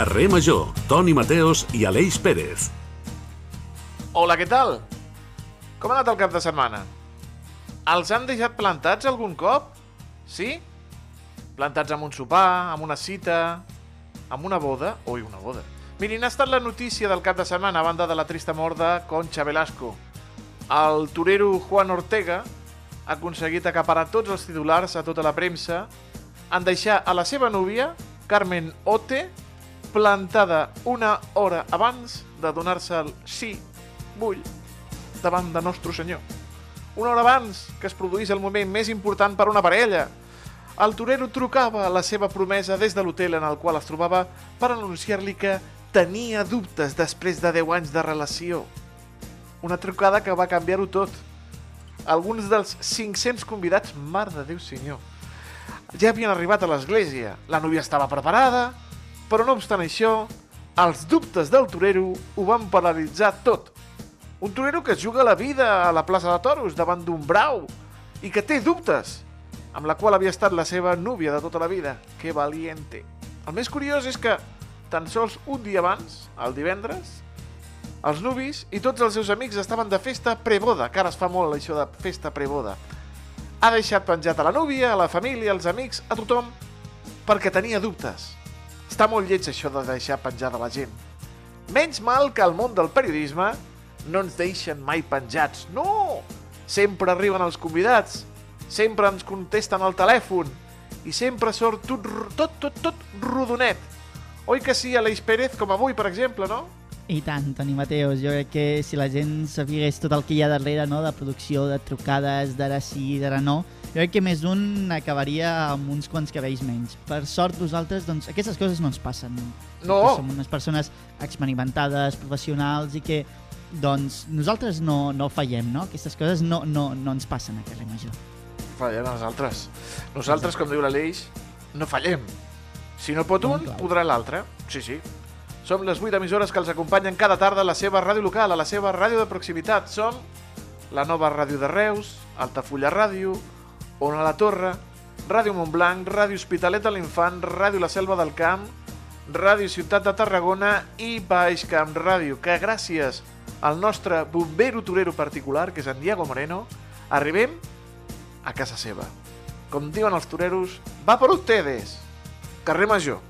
Carrer Major, Toni Mateos i Aleix Pérez. Hola, què tal? Com ha anat el cap de setmana? Els han deixat plantats algun cop? Sí? Plantats amb un sopar, amb una cita, amb una boda? Ui, una boda. Mirin, ha estat la notícia del cap de setmana a banda de la trista mort de Concha Velasco. El torero Juan Ortega ha aconseguit acaparar tots els titulars a tota la premsa en deixar a la seva núvia, Carmen Ote, plantada una hora abans de donar-se el sí, vull, davant de Nostre Senyor. Una hora abans que es produís el moment més important per a una parella. El torero trucava la seva promesa des de l'hotel en el qual es trobava per anunciar-li que tenia dubtes després de 10 anys de relació. Una trucada que va canviar-ho tot. Alguns dels 500 convidats, mar de Déu senyor, ja havien arribat a l'església. La núvia estava preparada, però no obstant això, els dubtes del torero ho van paralitzar tot. Un torero que es juga la vida a la plaça de Toros davant d'un brau i que té dubtes, amb la qual havia estat la seva núvia de tota la vida. Que valiente. El més curiós és que, tan sols un dia abans, el divendres, els nuvis i tots els seus amics estaven de festa preboda, que ara es fa molt això de festa preboda. Ha deixat penjat a la núvia, a la família, als amics, a tothom, perquè tenia dubtes. Està molt lleig això de deixar penjada la gent. Menys mal que al món del periodisme no ens deixen mai penjats. No! Sempre arriben els convidats, sempre ens contesten al telèfon i sempre sort tot, tot, tot, tot rodonet. Oi que sí, Aleix Pérez, com avui, per exemple, no? I tant, Toni Mateus. Jo crec que si la gent sabés tot el que hi ha darrere, no?, de producció, de trucades, d'ara sí, d'ara no, jo crec que més d'un acabaria amb uns quants cabells menys. Per sort, nosaltres, doncs, aquestes coses no ens passen. No! Som unes persones experimentades, professionals i que, doncs, nosaltres no, no fallem, no? Aquestes coses no, no, no ens passen a carrer Major. Fallem nosaltres. Nosaltres, com diu l'Aleix, no fallem. Si no pot un, podrà l'altre. Sí, sí. Som les 8 emissores que els acompanyen cada tarda a la seva ràdio local, a la seva ràdio de proximitat. Som la nova ràdio de Reus, Altafulla Ràdio, Ona la Torre, Ràdio Montblanc, Ràdio Hospitalet de l'Infant, Ràdio La Selva del Camp, Ràdio Ciutat de Tarragona i Baix Camp Ràdio, que gràcies al nostre bombero torero particular, que és en Diego Moreno, arribem a casa seva. Com diuen els toreros, va per ustedes! Carrer Major.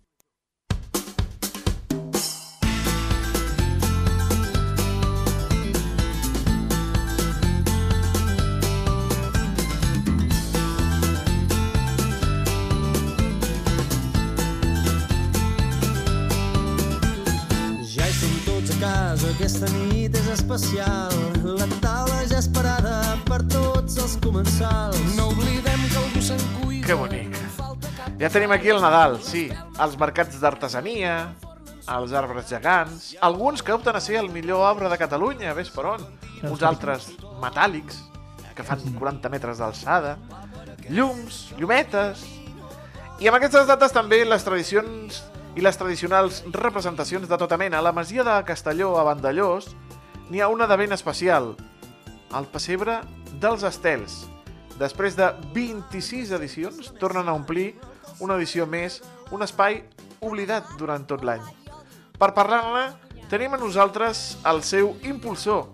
Aquesta nit és especial. La taula ja esperada per tots els comensals. No oblidem que algú se'n cuida. Que bonic. Ja tenim aquí el Nadal, sí. Els mercats d'artesania, els arbres gegants, alguns que opten a ser el millor arbre de Catalunya, ves per on. Uns altres metàl·lics, que fan 40 metres d'alçada, llums, llumetes... I amb aquestes dates també les tradicions i les tradicionals representacions de tota mena. A la masia de Castelló, a Vandellós, n'hi ha una de ben especial, el pessebre dels estels. Després de 26 edicions, tornen a omplir una edició més, un espai oblidat durant tot l'any. Per parlar-ne, tenim a nosaltres el seu impulsor,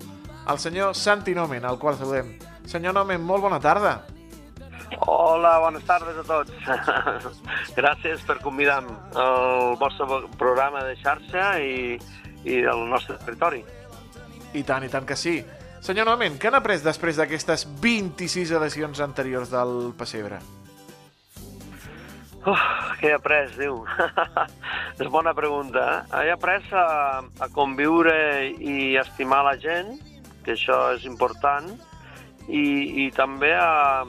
el senyor Santi Nomen, al qual saludem. Senyor Nomen, molt bona tarda. Hola, bones tardes a tots. Gràcies per convidar-me al vostre programa de xarxa i, i del nostre territori. I tant, i tant que sí. Senyor Nomen, què han après després d'aquestes 26 edicions anteriors del Pessebre? Uf, què he après, diu? És bona pregunta, eh? He après a, a conviure i estimar la gent, que això és important, i, i també a...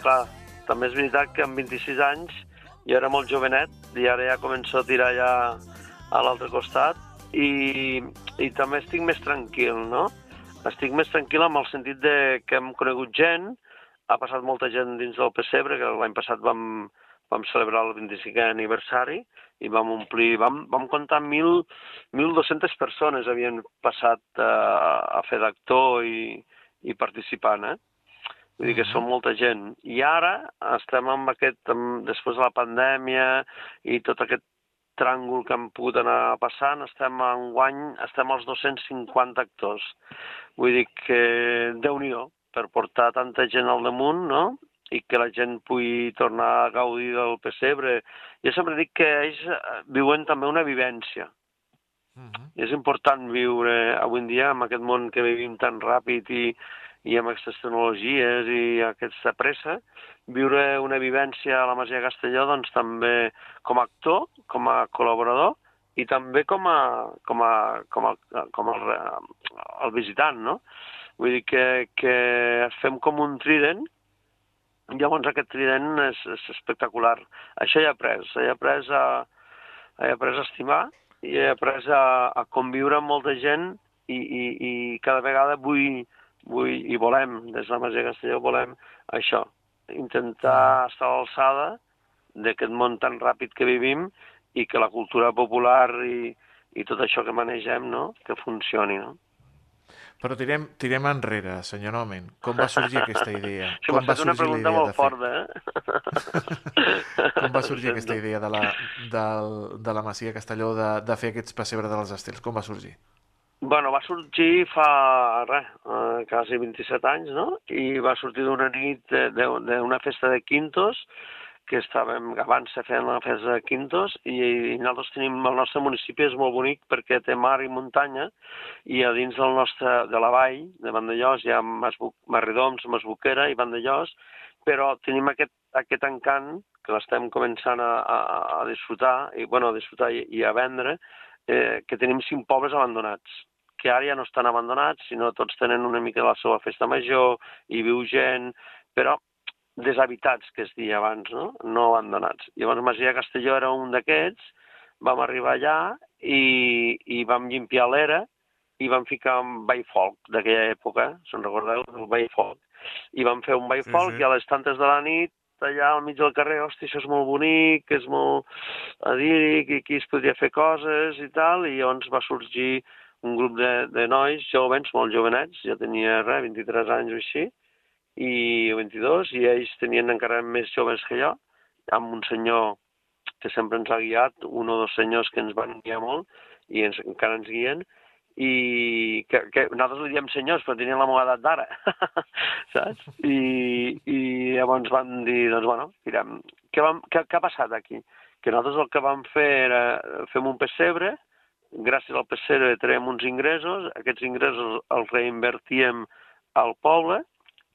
Clar, també és veritat que amb 26 anys jo era molt jovenet i ara ja començo a tirar ja a l'altre costat i, i també estic més tranquil, no? Estic més tranquil amb el sentit de que hem conegut gent, ha passat molta gent dins del pessebre, que l'any passat vam, vam celebrar el 25è aniversari i vam omplir, vam, vam comptar 1.200 persones havien passat uh, a fer d'actor i, i participant, eh? Vull dir que som molta gent. I ara estem amb aquest, amb, després de la pandèmia i tot aquest tràngol que hem pogut anar passant, estem en guany, estem als 250 actors. Vull dir que déu nhi per portar tanta gent al damunt, no? i que la gent pugui tornar a gaudir del pessebre. Jo sempre dic que ells eh, viuen també una vivència. Mhm. I és important viure avui en dia amb aquest món que vivim tan ràpid i, i amb aquestes tecnologies i aquesta pressa, viure una vivència a la Masia Castelló doncs també com a actor, com a col·laborador i també com a, com a, com a, com a, el, el visitant, no? Vull dir que, que fem com un trident Llavors aquest trident és, és espectacular. Això he après, he après a, he après a estimar i he après a, a conviure amb molta gent i, i, i cada vegada vull, vull i volem, des de la Masia de Castelló volem això, intentar estar a l'alçada d'aquest món tan ràpid que vivim i que la cultura popular i, i tot això que manegem, no?, que funcioni, no? Però tirem, tirem enrere, senyor Nomen. Com va sorgir aquesta idea? Sí, Com m'ha fet una sorgir la pregunta idea molt de forta, eh? Com va sorgir aquesta idea de la, del, de la Masia Castelló de, de fer aquests pessebre dels estils? Com va sorgir? Bueno, va sorgir fa, res, eh, quasi 27 anys, no? I va sortir d'una nit, de- d'una festa de quintos, que estàvem, abans feien la festa de quintos, i, i nosaltres tenim, el nostre municipi és molt bonic perquè té mar i muntanya, i a dins del nostre, de la vall, de Vandellós, hi ha Masbuc, Marridoms, Masbuquera i Vandellós, però tenim aquest, aquest encant que l'estem començant a, a, a disfrutar, i, bueno, a disfrutar i, i a vendre, eh, que tenim cinc pobles abandonats que ara ja no estan abandonats, sinó tots tenen una mica la seva festa major, hi viu gent, però deshabitats, que es deia abans, no? no abandonats. Llavors Masia Castelló era un d'aquests, vam arribar allà i, i vam llimpiar l'era i vam ficar un ball folk d'aquella època, se'n recordeu, el ball folk. I vam fer un ball Sí, sí. i a les tantes de la nit allà al mig del carrer, hosti, això és molt bonic, és molt adíric, i aquí es podria fer coses i tal, i llavors va sorgir un grup de, de nois jovens, molt jovenets, jo tenia res, 23 anys o així, i 22, i ells tenien encara més joves que jo, amb un senyor que sempre ens ha guiat, un o dos senyors que ens van guiar molt, i ens, encara ens guien, i que, que nosaltres li diem senyors, però tenien la meva edat d'ara, saps? I, I llavors van dir, doncs bueno, tirem. Què, vam, què, què ha passat aquí? Que nosaltres el que vam fer era, fem un pessebre, gràcies al pessebre traiem uns ingressos, aquests ingressos els reinvertíem al poble,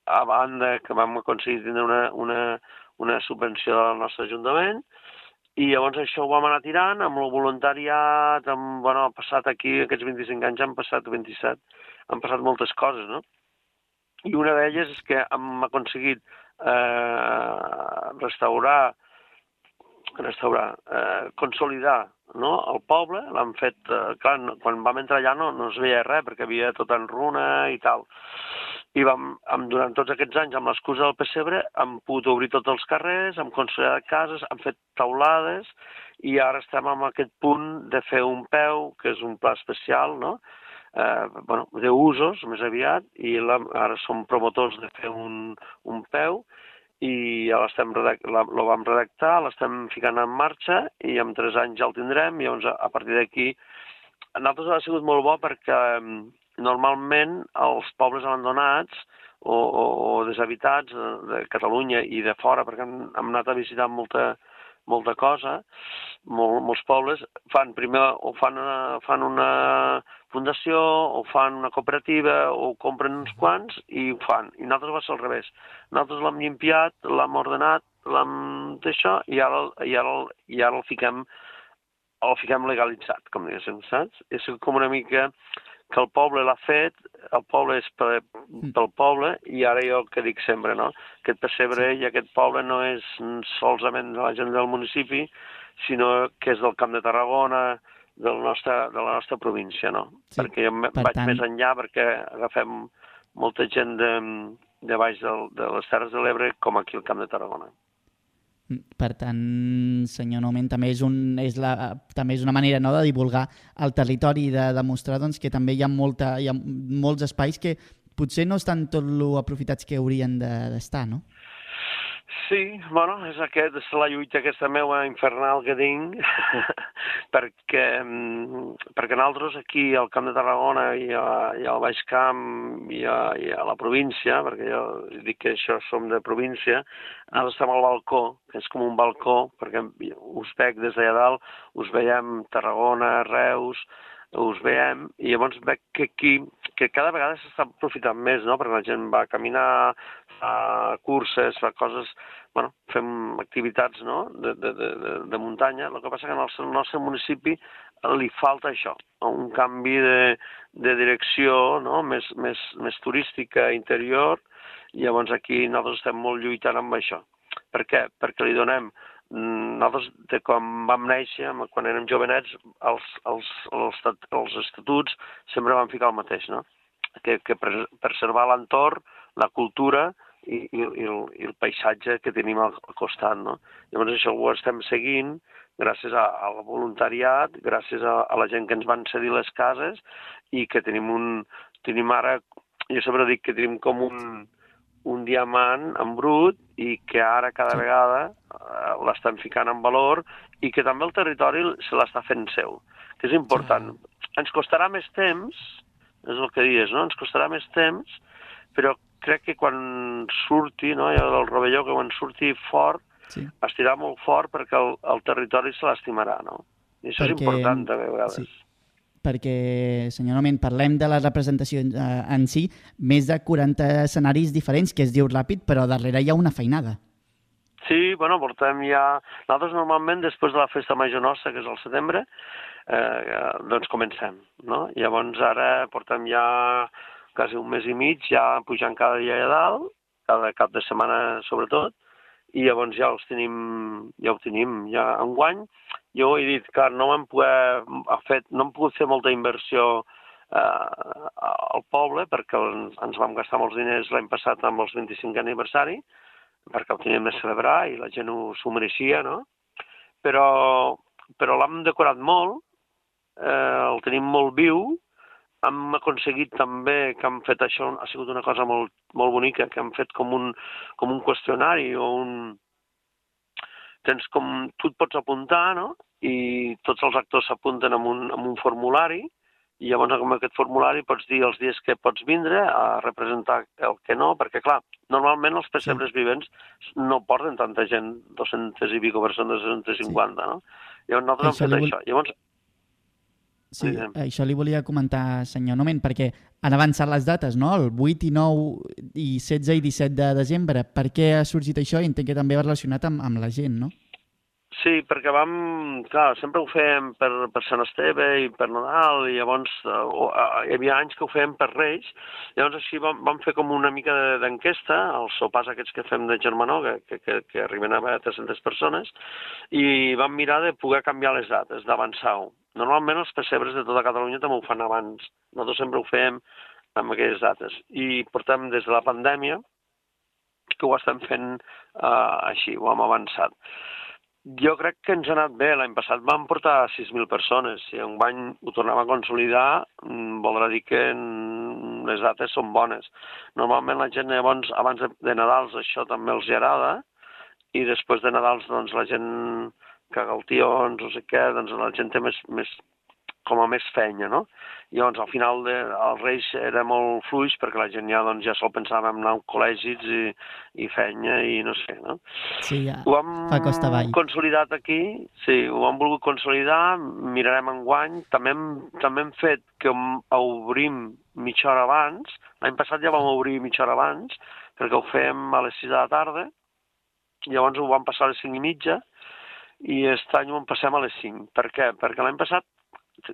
a banda que vam aconseguir tindre una, una, una subvenció del nostre ajuntament, i llavors això ho vam anar tirant amb el voluntariat, amb, bueno, ha passat aquí, aquests 25 anys han passat 27, han passat moltes coses, no? I una d'elles és que hem aconseguit eh, restaurar, restaurar, eh, consolidar no? el poble, l'han fet, eh, clar, no, quan vam entrar allà no, no es veia res perquè havia tot en runa i tal. I vam, amb, durant tots aquests anys, amb l'excusa del pessebre, hem pogut obrir tots els carrers, hem consolidat cases, hem fet taulades, i ara estem en aquest punt de fer un peu, que és un pla especial, no?, eh, bueno, d'usos, més aviat, i la, ara som promotors de fer un, un peu, i ja l'estem lo vam redactar, l'estem ficant en marxa, i en tres anys ja el tindrem, i llavors a, a partir d'aquí... A nosaltres ha sigut molt bo perquè mm, normalment els pobles abandonats o, o, o deshabitats de, de Catalunya i de fora, perquè hem, hem anat a visitar molta, molta cosa, mol, molts pobles, fan primer o fan una, fan una fundació o fan una cooperativa o compren uns quants i ho fan. I nosaltres va ser al revés. Nosaltres l'hem llimpiat, l'hem ordenat, l'hem d'això i ara, i, ara, i ara el fiquem el fiquem legalitzat, com diguéssim, saps? És com una mica que el poble l'ha fet, el poble és per, pel poble, i ara jo el que dic sempre, no? Aquest pessebre i aquest poble no és solament de la gent del municipi, sinó que és del Camp de Tarragona, del nostre, de la nostra província, no? Sí, Perquè jo per vaig tant- més enllà perquè agafem molta gent de, de baix del, de les Terres de l'Ebre com aquí al Camp de Tarragona. Per tant, senyor Nomen, també és, un, és, la, també és una manera no, de divulgar el territori i de demostrar doncs, que també hi ha, molta, hi ha molts espais que potser no estan tot lo aprofitats que haurien d'estar, de, no? Sí, bueno, és, aquest, és la lluita aquesta meva infernal que tinc, perquè, mm, perquè nosaltres aquí al Camp de Tarragona i, a, i al Baix Camp i a, i a la província, perquè jo dic que això som de província, ara estem al balcó, que és com un balcó, perquè us veig des d'allà dalt, us veiem Tarragona, Reus, us veiem, i llavors veig que aquí, que cada vegada s'està aprofitant més, no?, perquè la gent va caminar, fa curses, fa coses, bueno, fem activitats, no?, de, de, de, de muntanya. El que passa que en el nostre municipi li falta això, un canvi de, de direcció, no?, més, més, més turística, interior, llavors aquí nosaltres estem molt lluitant amb això. Per què? Perquè li donem Mm, nosaltres, de quan vam néixer, quan érem jovenets, els, els, els, els estatuts sempre van ficar el mateix, no? Que, que preservar l'entorn, la cultura i, i, i, el, i el paisatge que tenim al, al costat, no? Llavors això ho estem seguint gràcies a, al voluntariat, gràcies a, a la gent que ens van cedir les cases i que tenim un... Tenim ara, jo sempre dic que tenim com un, un diamant en brut i que ara cada vegada eh, l'estan ficant en valor i que també el territori se l'està fent seu, que és important. Sí. Ens costarà més temps, és el que dius, no? ens costarà més temps, però crec que quan surti, no? el rovelló que quan surti fort, sí. estirà molt fort perquè el, el territori se l'estimarà, no? I això perquè... és important també a vegades. Sí perquè, senyor Nomen, parlem de la representació eh, en si, més de 40 escenaris diferents, que es diu ràpid, però darrere hi ha una feinada. Sí, bueno, portem ja... Nosaltres normalment, després de la festa major nostra, que és al setembre, eh, doncs comencem, no? Llavors ara portem ja quasi un mes i mig, ja pujant cada dia a dalt, cada cap de setmana sobretot, i llavors ja els tenim, ja ho tenim ja en guany. Jo he dit que no ha fet, no hem pogut fer molta inversió eh, al poble perquè ens vam gastar molts diners l'any passat amb els 25 aniversari, perquè ho teníem de celebrar i la gent s'ho mereixia, no? Però, però l'hem decorat molt, eh, el tenim molt viu, hem aconseguit també que han fet això, ha sigut una cosa molt, molt bonica, que han fet com un, com un qüestionari o un... Tens com... Tu et pots apuntar, no? I tots els actors s'apunten amb, un, amb un formulari i llavors amb aquest formulari pots dir els dies que pots vindre a representar el que no, perquè clar, normalment els pessebres sí. vivents no porten tanta gent, 200 i pico persones, 250, sí. no? Llavors nosaltres hem fet això. Llavors Sí, sí, això li volia comentar, senyor Nomen, perquè han avançat les dates, no? El 8 i 9 i 16 i 17 de desembre. Per què ha sorgit això? I entenc que també va relacionat amb, amb la gent, no? Sí, perquè vam... Clar, sempre ho fem per, per Sant Esteve i per Nadal, i llavors uh, uh, hi havia anys que ho fèiem per Reis, llavors així vam, vam fer com una mica d'enquesta, els sopars aquests que fem de Germanó, que, que, que, arriben a 300 persones, i vam mirar de poder canviar les dates, d'avançar-ho. Normalment els pessebres de tota Catalunya també ho fan abans, nosaltres sempre ho fem amb aquelles dates. I portem des de la pandèmia que ho estem fent uh, així, ho hem avançat. Jo crec que ens ha anat bé. L'any passat vam portar 6.000 persones. Si un bany ho tornem a consolidar, mm, voldrà dir que les dates són bones. Normalment la gent, llavors, abans de, Nadals, això també els agrada, i després de Nadals, doncs, la gent caga el tions, no sé què, doncs la gent té més, més, com a més fenya, no? I llavors al final de, el Reis era molt fluix perquè la gent ja, doncs, ja sol pensava en anar a col·legis i, i fenya i no sé, no? Sí, ja ho hem fa costa avall. consolidat aquí, sí, ho hem volgut consolidar, mirarem en guany, també hem, també hem fet que obrim mitja hora abans, l'any passat ja vam obrir mitja hora abans, perquè ho fem a les 6 de la tarda, llavors ho vam passar a les 5 i mitja, i aquest any ho passem a les 5. Per què? Perquè l'any passat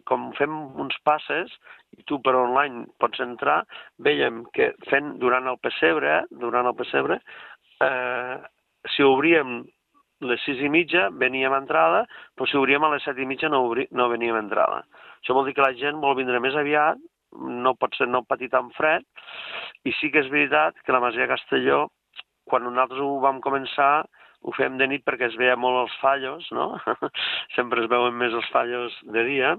com fem uns passes i tu per online pots entrar, veiem que fent durant el pessebre, durant el pessebre, eh, si obríem les sis i mitja veníem a entrada, però si obríem a les set i mitja no, obri, no veníem a entrada. Això vol dir que la gent vol vindre més aviat, no pot ser no patir tan fred, i sí que és veritat que la Masia Castelló, quan nosaltres ho vam començar, ho fem de nit perquè es veia molt els fallos, no? Sempre es veuen més els fallos de dia,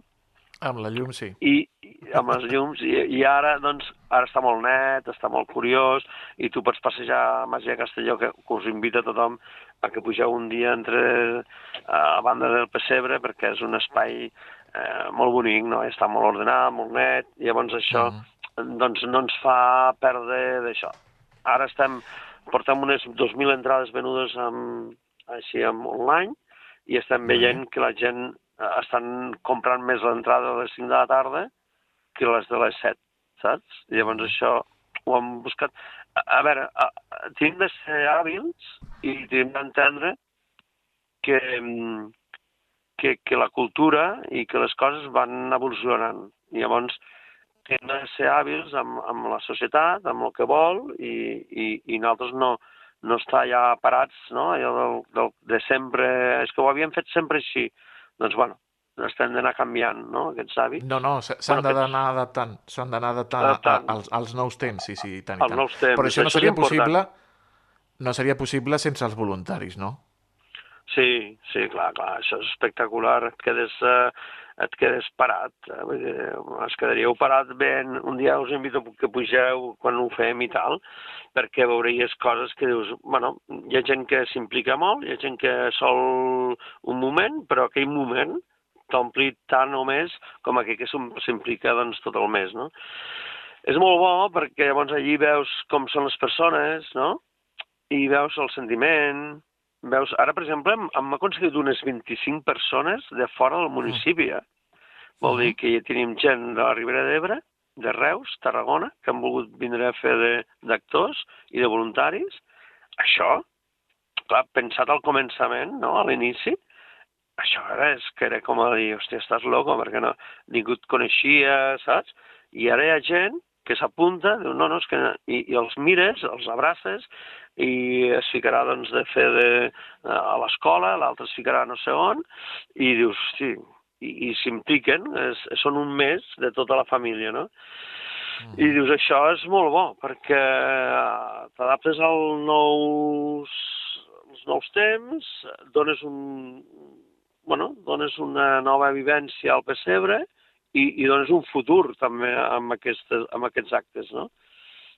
Amb la llum, sí. i, amb les llums, i, i ara, doncs, ara està molt net, està molt curiós, i tu pots passejar a Masia Castelló, que, que us invita a tothom a que pugeu un dia entre a banda del Pessebre, perquè és un espai eh, molt bonic, no? està molt ordenat, molt net, i llavors això Mhm. doncs no ens fa perdre d'això. Ara estem, portem unes 2.000 entrades venudes amb, així amb online, i estem veient que la gent estan comprant més l'entrada a les 5 de la tarda que les de les 7, saps? I llavors això ho hem buscat. A, a veure, a, a, tenim de ser hàbils i tenim d'entendre que, que, que la cultura i que les coses van evolucionant. I llavors hem de ser hàbils amb, amb la societat, amb el que vol, i, i, i nosaltres no, no estar ja parats, no? Allò del, del, de sempre... És que ho havíem fet sempre així. Doncs, bueno, estem d'anar canviant, no?, aquests hàbits. No, no, s'han Bueno, d'anar adaptant, s'han d'anar adaptant, a, Adaptant. als, als nous temps, sí, sí, i tant, i tant. nous temps, Però això no seria important. possible, no seria possible sense els voluntaris, no? Sí, sí, clar, clar, això és espectacular, et quedes, eh, et quedes parat, eh? es quedaríeu parat ben, un dia us invito que pugeu quan ho fem i tal, perquè veuries coses que dius, bueno, hi ha gent que s'implica molt, hi ha gent que sol un moment, però aquell moment t'ompli tant o més com aquell que s'im- s'implica doncs, tot el mes, no? És molt bo perquè llavors allí veus com són les persones, no? I veus el sentiment, veus... Ara, per exemple, hem, hem aconseguit unes 25 persones de fora del municipi, eh? Vol dir que ja tenim gent de la Ribera d'Ebre, de Reus, Tarragona, que han volgut vindre a fer de- d'actors i de voluntaris. Això, clar, pensat al començament, no?, a l'inici, això era, és que era com a dir, hòstia, estàs loco, perquè no, ningú et coneixia, saps? I ara hi ha gent que s'apunta, diu, no, no, és que... I, I els mires, els abraces, i es ficarà, doncs, de fer de, a l'escola, l'altre es ficarà no sé on, i dius, hosti, i, i s'impliquen, són un mes de tota la família, no? I dius, això és molt bo, perquè eh, t'adaptes als nous, als nous temps, dones un, bueno, dones una nova vivència al pessebre i, i dones un futur també amb, aquestes, amb aquests actes, no?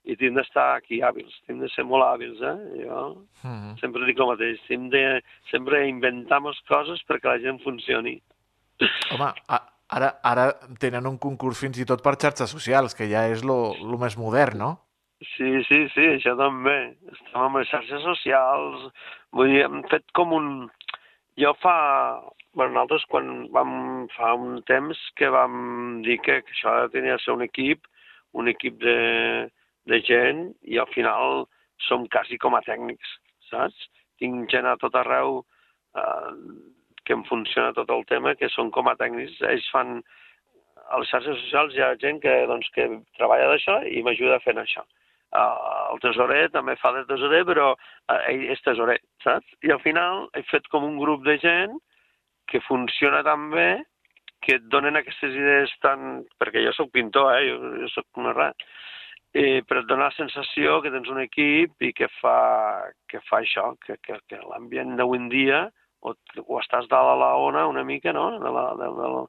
I tinc d'estar aquí hàbils, tinc de ser molt hàbils, eh? Jo Mm. sempre dic el mateix, tinc de sempre inventamos coses perquè la gent funcioni. Home, a, ara, ara tenen un concurs fins i tot per xarxes socials, que ja és lo més modern, no? Sí, sí, sí, això també. Estem amb les xarxes socials. Vull dir, hem fet com un... Jo fa... Bueno, nosaltres quan vam fa un temps que vam dir que, que això tenia de ser un equip, un equip de, de gent, i al final som quasi com a tècnics, saps? Tinc gent a tot arreu eh, que em funciona tot el tema, que són com a tècnics. Ells fan... A les xarxes socials hi ha gent que, doncs, que treballa d'això i m'ajuda fent això. Uh, el tesorer també fa de tesorer, però uh, ell és tesorer, saps? I al final he fet com un grup de gent que funciona tan bé que et donen aquestes idees tan... Perquè jo sóc pintor, eh? Jo, jo sóc una rat. Eh, però et dona la sensació que tens un equip i que fa, que fa això, que, que, que l'ambient d'avui en dia o, o estàs dalt a la ona una mica, no? De la, de, de la,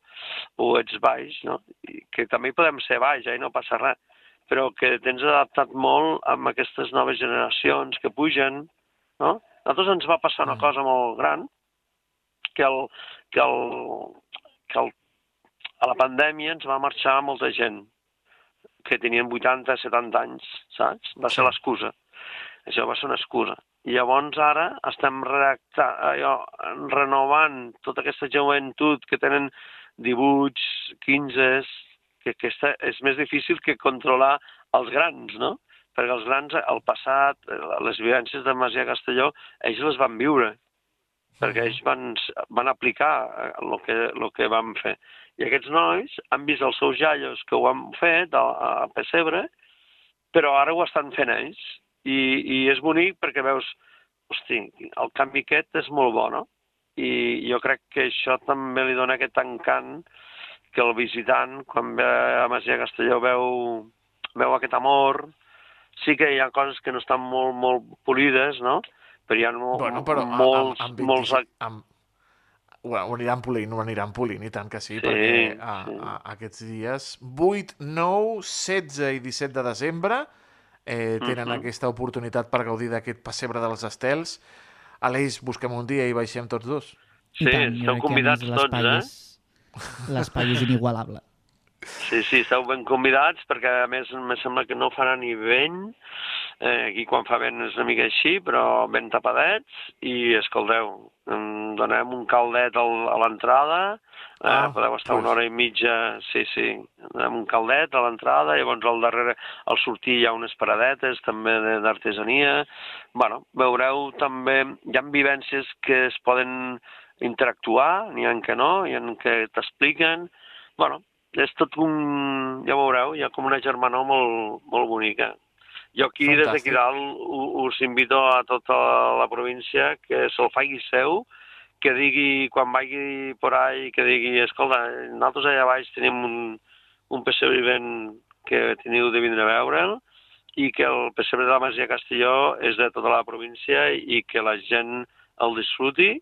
o ets baix, no? I que també podem ser baix, eh? no passa res però que tens adaptat molt amb aquestes noves generacions que pugen, no? A nosaltres ens va passar una Mm. cosa molt gran, que, el, que, el, que el, a la pandèmia ens va marxar molta gent que tenien 80, 70 anys, saps? Va ser l'excusa. Això va ser una excusa. Llavors ara estem allò, renovant tota aquesta joventut que tenen 18, 15, que aquesta és més difícil que controlar els grans, no? Perquè els grans, el passat, eh, les vivències de Masia Castelló, ells les van viure, perquè ells van, van aplicar el que, el que vam fer. I aquests nois han vist els seus iaios que ho han fet a, a Pessebre, però ara ho estan fent ells. I, I és bonic perquè veus, hosti, el canvi aquest és molt bo, no? I jo crec que això també li dona aquest encant que el visitant, quan ve a Masia Castelló, veu, veu aquest amor. Sí que hi ha coses que no estan molt, molt polides, no? Però hi ha mo Bueno, però molts, amb, amb, molts... 25, amb, ho, ho aniran polint, ho aniran polint, i tant que sí, Sí, perquè a, sí. a, aquests dies, 8, 9, 16 i 17 de desembre, eh, tenen Mhm. aquesta oportunitat per gaudir d'aquest pessebre dels estels. Aleix, busquem un dia i baixem tots dos. Sí, tant, a convidats tots, eh? L'espai és inigualable. Sí, sí, esteu ben convidats perquè a més me sembla que no farà ni vent. Eh, aquí quan fa vent és una mica així, però ben tapadets i escolteu, em donem un caldet al, a l'entrada, eh, Ah, podeu estar pues. una hora i mitja, sí, sí, donem un caldet a l'entrada llavors al darrere, al sortir hi ha unes paradetes també d'artesania. bueno, veureu també, hi ha vivències que es poden interactuar, n'hi ha que no, hi ha que t'expliquen, bueno, és tot un... ja veureu, hi ha com una germanor molt, molt bonica. Jo aquí, des d'aquí Fantàstic. dalt, us invito a tota la província que se'l faci seu, que digui, quan vagi por ahí, que digui, escolta, nosaltres allà baix tenim un, un pessebre vivent que teniu de vindre a veure'l, i que el pessebre de la Masia Castelló és de tota la província i que la gent el disfruti,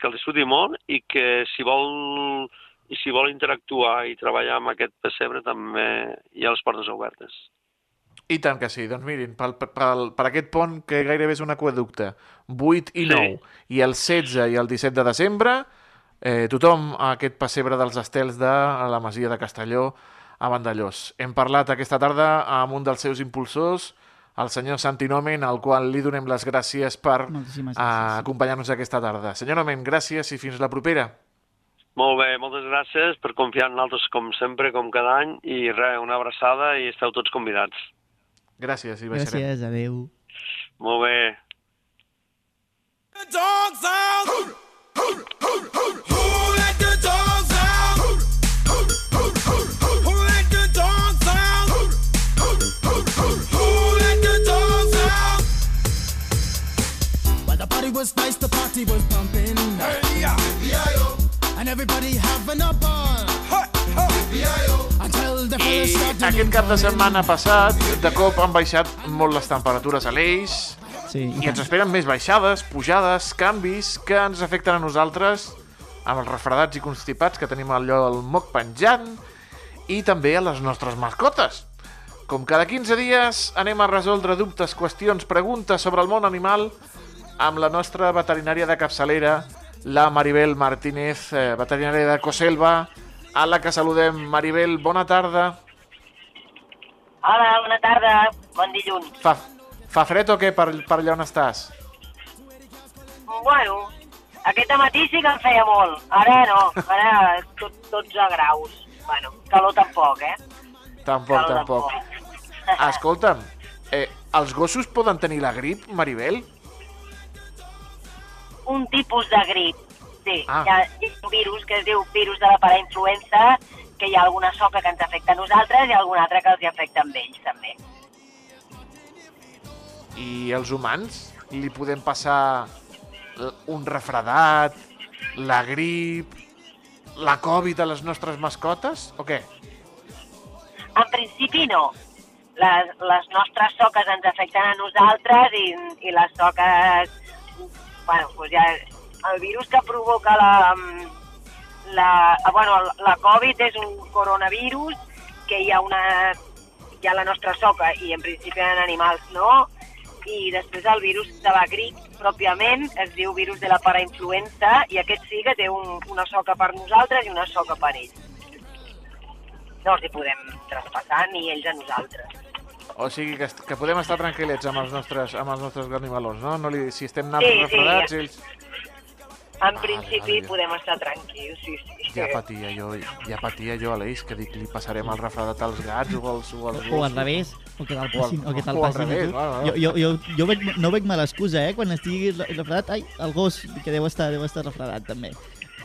que el disfruti molt i que si vol i si vol interactuar i treballar amb aquest pessebre també hi ha les portes obertes. I tant que sí. Doncs mirin, pel, pel, per aquest pont que gairebé és un aqueducte, 8 i Sí. 9, i el 16 i el 17 de desembre, eh, tothom a aquest pessebre dels estels de la Masia de Castelló a Vandellós. Hem parlat aquesta tarda amb un dels seus impulsors, el senyor Santi Nomen, al qual li donem les gràcies per eh, acompanyar-nos aquesta tarda. Senyor Nomen, gràcies i fins la propera. Molt bé, moltes gràcies per confiar en nosaltres com sempre, com cada any, i res, una abraçada i esteu tots convidats. Gràcies, i baixarem. Gràcies, adeu. Molt bé. The dog's out! Was nice, the party was pumping. Hey, yeah. And everybody having a ball. I aquest cap de setmana passat, de cop han baixat molt les temperatures a l'Eix, Sí, i I ens esperen més baixades, pujades, canvis que ens afecten a nosaltres amb els refredats i constipats que tenim allò al moc penjant i també a les nostres mascotes. Com cada 15 dies anem a resoldre dubtes, qüestions, preguntes sobre el món animal amb la nostra veterinària de capçalera, la Maribel Martínez, eh, veterinària de Coselva, a la que saludem. Maribel, bona tarda. Hola, bona tarda, bon dilluns. Fa, fa fred o què per, per allà on estàs? Bueno, aquest matí sí que en feia molt, ara no, ara tot, 12 graus. Bueno, calor tampoc, eh? Tampoc, Calor tampoc. Escolta'm, eh, els gossos poden tenir la grip, Maribel? Un tipus de grip, sí. Ah. Hi, ha, un virus que es diu virus de la parainfluenza, que hi ha alguna soca que ens afecta a nosaltres i alguna altra que els hi afecta a ells, també. I els humans li podem passar un refredat, la grip, la Covid a les nostres mascotes, o què? En principi no. Les, les nostres soques ens afecten a nosaltres i, i les soques... Bueno, doncs ja, el virus que provoca la, la, bueno, la Covid és un coronavirus que hi ha una hi ha la nostra soca i en principi en animals no i després el virus de la grip pròpiament es diu virus de la parainfluenza i aquest sí que té un, una soca per nosaltres i una soca per ells no els hi podem traspassar ni ells a nosaltres. O sigui, que, que podem estar tranquil·lets amb els nostres, amb els nostres animalons, no? no li, si estem Sí, naltros sí, refredats, ja. ells... En principi vale, vale. podem estar tranquils, sí, sí. Ja patia jo, ja patia jo a l'Eix, que dic, li passarem el refredat als gats o als, o als O al revés, o que te'l O al- passin, o que te'l o al passin a revés, tu. va, va. Jo, jo, jo, jo veig, no veig mala excusa, eh? Quan estigui re- refredat, ai, el gos, que deu estar, deu estar refredat també.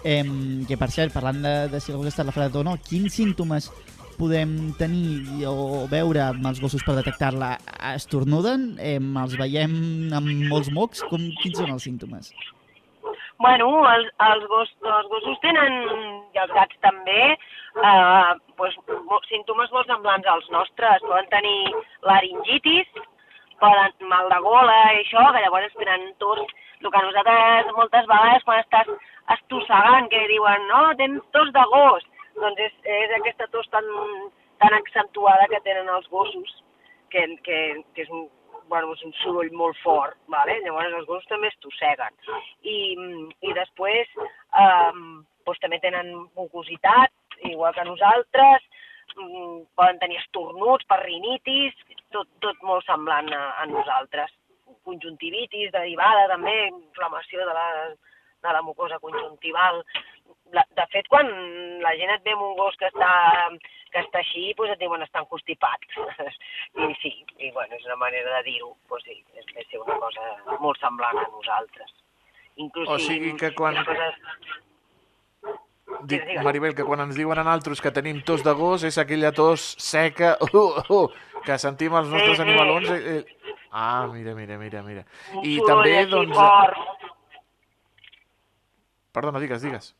Eh, que per cert, parlant de, de si el gos està refredat o no, quins símptomes podem tenir o veure amb els gossos per detectar-la? Estornuden? Eh, els veiem amb molts mocs? Com, quins són els símptomes? Bueno, els, els, gos, els gossos tenen, i els gats també, eh, mo- símptomes molt semblants als nostres. Poden tenir laringitis, poden mal de gola i això, que llavors tenen tos. El que nosaltres moltes vegades quan estàs estossegant, que diuen, no, tens tos de gos, doncs és, és aquesta tos tan, tan accentuada que tenen els gossos, que, que, que és un, bueno, és un soroll molt fort, vale? llavors els gossos també estosseguen. I, i després eh, doncs també tenen mucositat, igual que nosaltres, mm, poden tenir estornuts per rinitis, tot, tot molt semblant a, a nosaltres. Conjuntivitis derivada també, inflamació de la, de la mucosa conjuntival. La, de fet, quan la gent et ve amb un gos que està, que està així, doncs et diuen estan constipat. I sí, i bueno, és una manera de dir-ho, doncs sí, és, és ser una cosa molt semblant a nosaltres. Inclús O sigui que quan- Coses... Dic. Maribel, que quan ens diuen a nosaltres que tenim tos de gos és aquella tos seca uh, uh, que sentim els nostres Sí, animalons. Eh, eh. Ah, mira, mira, mira, mira. I també, doncs... Perdona, digues, digues.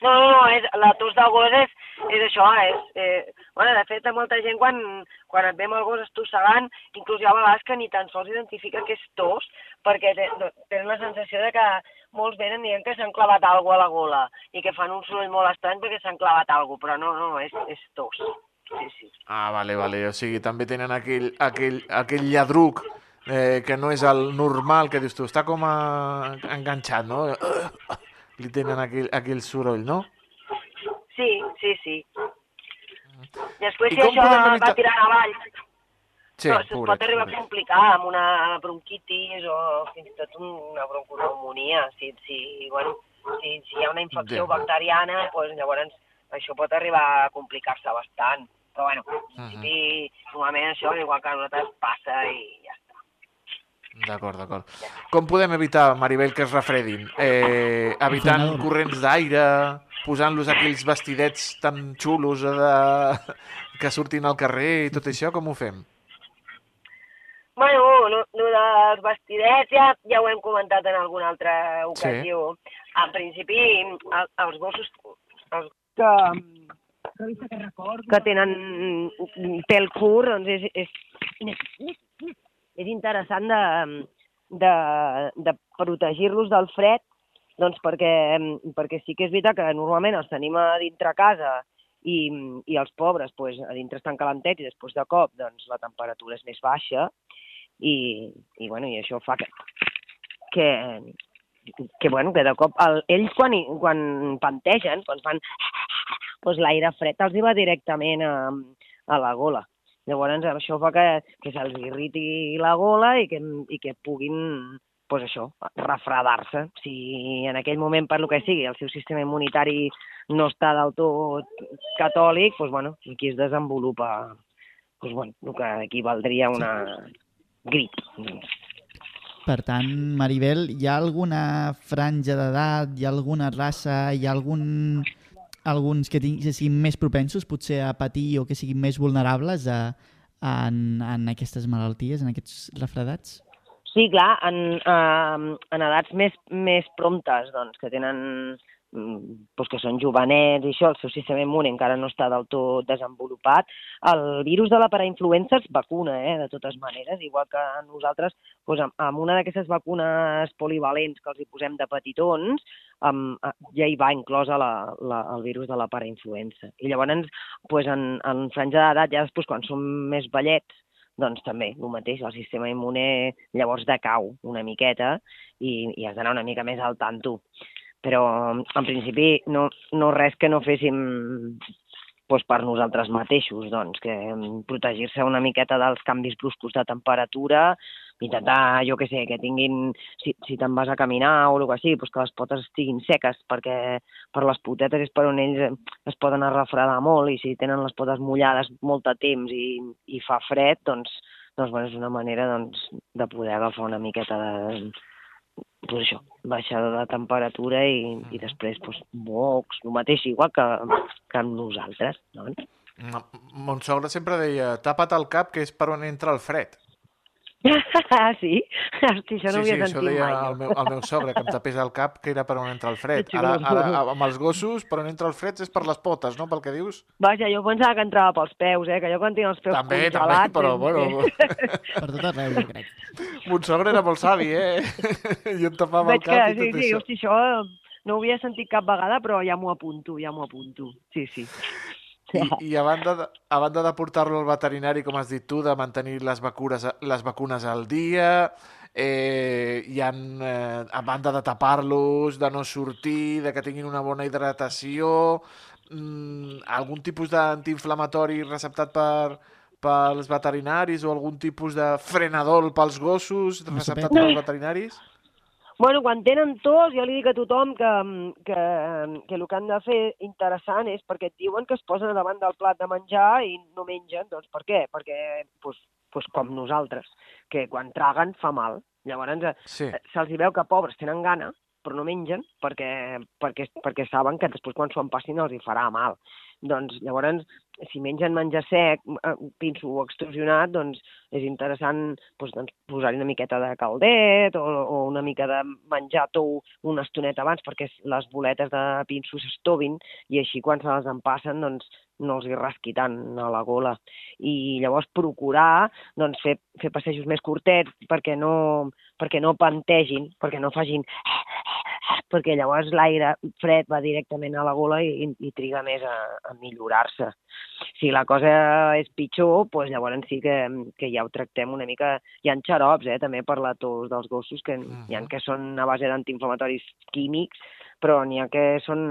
No, no, és, la tos del gos és, és això, és... Eh, bueno, de fet, molta gent quan, quan et ve amb el gos estossegant, inclús hi ha vegades que ni tan sols identifica que és tos, perquè tenen la sensació de que molts venen dient que s'han clavat alguna a la gola i que fan un soroll molt estrany perquè s'han clavat alguna però no, no, és, és tos. Sí, sí. Ah, vale, vale. O sigui, també tenen aquell, aquell, aquell lladruc eh, que no és el normal, que dius tu, està com a... enganxat, no? Li tenen aquell, aquell soroll, no? Sí, sí, sí. Després, I si això podem va evitar- tirant avall, Sí, no, es pot arribar a complicar amb una bronquitis o fins i tot una broncopneumonia. Si, si, bueno, si, si hi ha una infecció Déu. bacteriana, doncs llavors això pot arribar a complicar-se bastant. Però bueno, en principi, normalment això, igual que a nosaltres, passa i. D'acord, d'acord. Com podem evitar, Maribel, que es refredin? Eh, evitant Frenador. corrents d'aire, posant-los aquells vestidets tan xulos de... que surtin al carrer i tot això, com ho fem? Bueno, no, no dels vestidets ja, ja ho hem comentat en alguna altra ocasió. En principi, el, els gossos els que, que tenen pèl curt, doncs és, és, és interessant de, de, de protegir-los del fred, doncs perquè, perquè sí que és veritat que normalment els tenim a dintre casa i, i els pobres pues, a dintre estan calentets i després de cop doncs, la temperatura és més baixa i, i, bueno, i això fa que, que, que, bueno, que de cop el, ells quan, quan pantegen, quan fan doncs l'aire fred els hi va directament a, a la gola. Llavors això fa que, que se'ls irriti la gola i que, i que puguin pues això, refredar-se. Si en aquell moment, per lo que sigui, el seu sistema immunitari no està del tot catòlic, doncs, bueno, aquí es desenvolupa doncs, bueno, el que equivaldria a una grip. Per tant, Maribel, hi ha alguna franja d'edat, hi ha alguna raça, hi ha algun, alguns que, siguin més propensos potser a patir o que siguin més vulnerables a, a, en, en aquestes malalties, en aquests refredats? Sí, clar, en, eh, en edats més, més promptes, doncs, que tenen doncs que són jovenets i això, el seu sistema immune encara no està del tot desenvolupat. El virus de la parainfluenza es vacuna, eh, de totes maneres, igual que nosaltres, doncs, amb, amb una d'aquestes vacunes polivalents que els hi posem de petitons, amb, eh, ja hi va inclosa la, la, el virus de la parainfluenza. I llavors, doncs, en, en franja d'edat, ja després, quan són més vellets, doncs també el mateix, el sistema immune llavors decau una miqueta i, i has d'anar una mica més al tanto. Però en principi no, no res que no féssim doncs, per nosaltres mateixos, doncs, que mm, protegir-se una miqueta dels canvis bruscos de temperatura, intentar, jo que sé, que tinguin, si, si te'n vas a caminar o el que sigui, doncs que les potes estiguin seques, perquè per les potetes és per on ells eh, es poden refredar molt i si tenen les potes mullades molt de temps i, i fa fred, doncs, doncs bueno, és una manera doncs, de poder agafar una miqueta de, pues això, baixada de temperatura i, i després pues, mocs, el mateix, igual que, que amb nosaltres. Doncs. Ma- Mon sogre sempre deia, tapa't el cap, que és per on entra el fred. Ah, sí? Hosti, això no ho sí, havia sí, això sentit deia mai. el jo. meu, el meu sogre, que em tapés el cap, que era per on entra el fred. Ara, ara, amb els gossos, per on entra el fred és per les potes, no?, pel que dius. Vaja, jo pensava que entrava pels peus, eh? Que jo quan tinc els peus També, també, congelats... però, és- bueno, Per tot arreu, jo crec. mon sogre era molt savi, eh? I em tapava Veig el cap que, i sí, tot sí, això. hosti, això no ho havia sentit cap vegada, però ja m'ho apunto, ja m'ho apunto. Sí, sí. I, i a banda de, a banda de portar-lo al veterinari, com has dit tu, de mantenir les vacunes, les vacunes al dia, eh, hi ha, eh, a banda de tapar-los, de no sortir, de que tinguin una bona hidratació, mm, algun tipus d'antiinflamatori receptat per, pels veterinaris o algun tipus de frenador pels gossos receptat sopeta. pels veterinaris? Bueno, quan tenen tos, jo li dic a tothom que, que, que el que han de fer interessant és perquè et diuen que es posen davant del plat de menjar i no mengen. Doncs per què? Perquè, pues, pues com nosaltres, que quan traguen fa mal. Llavors, eh, Sí. se'ls hi veu que pobres tenen gana, però no mengen perquè, perquè, perquè saben que després quan s'ho empassin els hi farà mal. Doncs llavors, si mengen menjar sec, eh, pinso o extrusionat, doncs és interessant doncs, doncs, posar-hi una miqueta de caldet o, o una mica de menjar tou una estoneta abans perquè les boletes de pinso s'estovin i així quan se les empassen doncs, no els hi rasqui tant a la gola. I llavors procurar doncs, fer, fer passejos més curtets perquè no, perquè no pantegin, perquè no facin perquè llavors l'aire fred va directament a la gola i, i, i triga més a, a millorar-se. Si la cosa és pitjor, doncs llavors sí que, que ja ho tractem una mica... Hi ha xarops, eh, també, per la tos dels gossos, que hi ha que són a base d'antiinflamatoris químics, però n'hi ha que són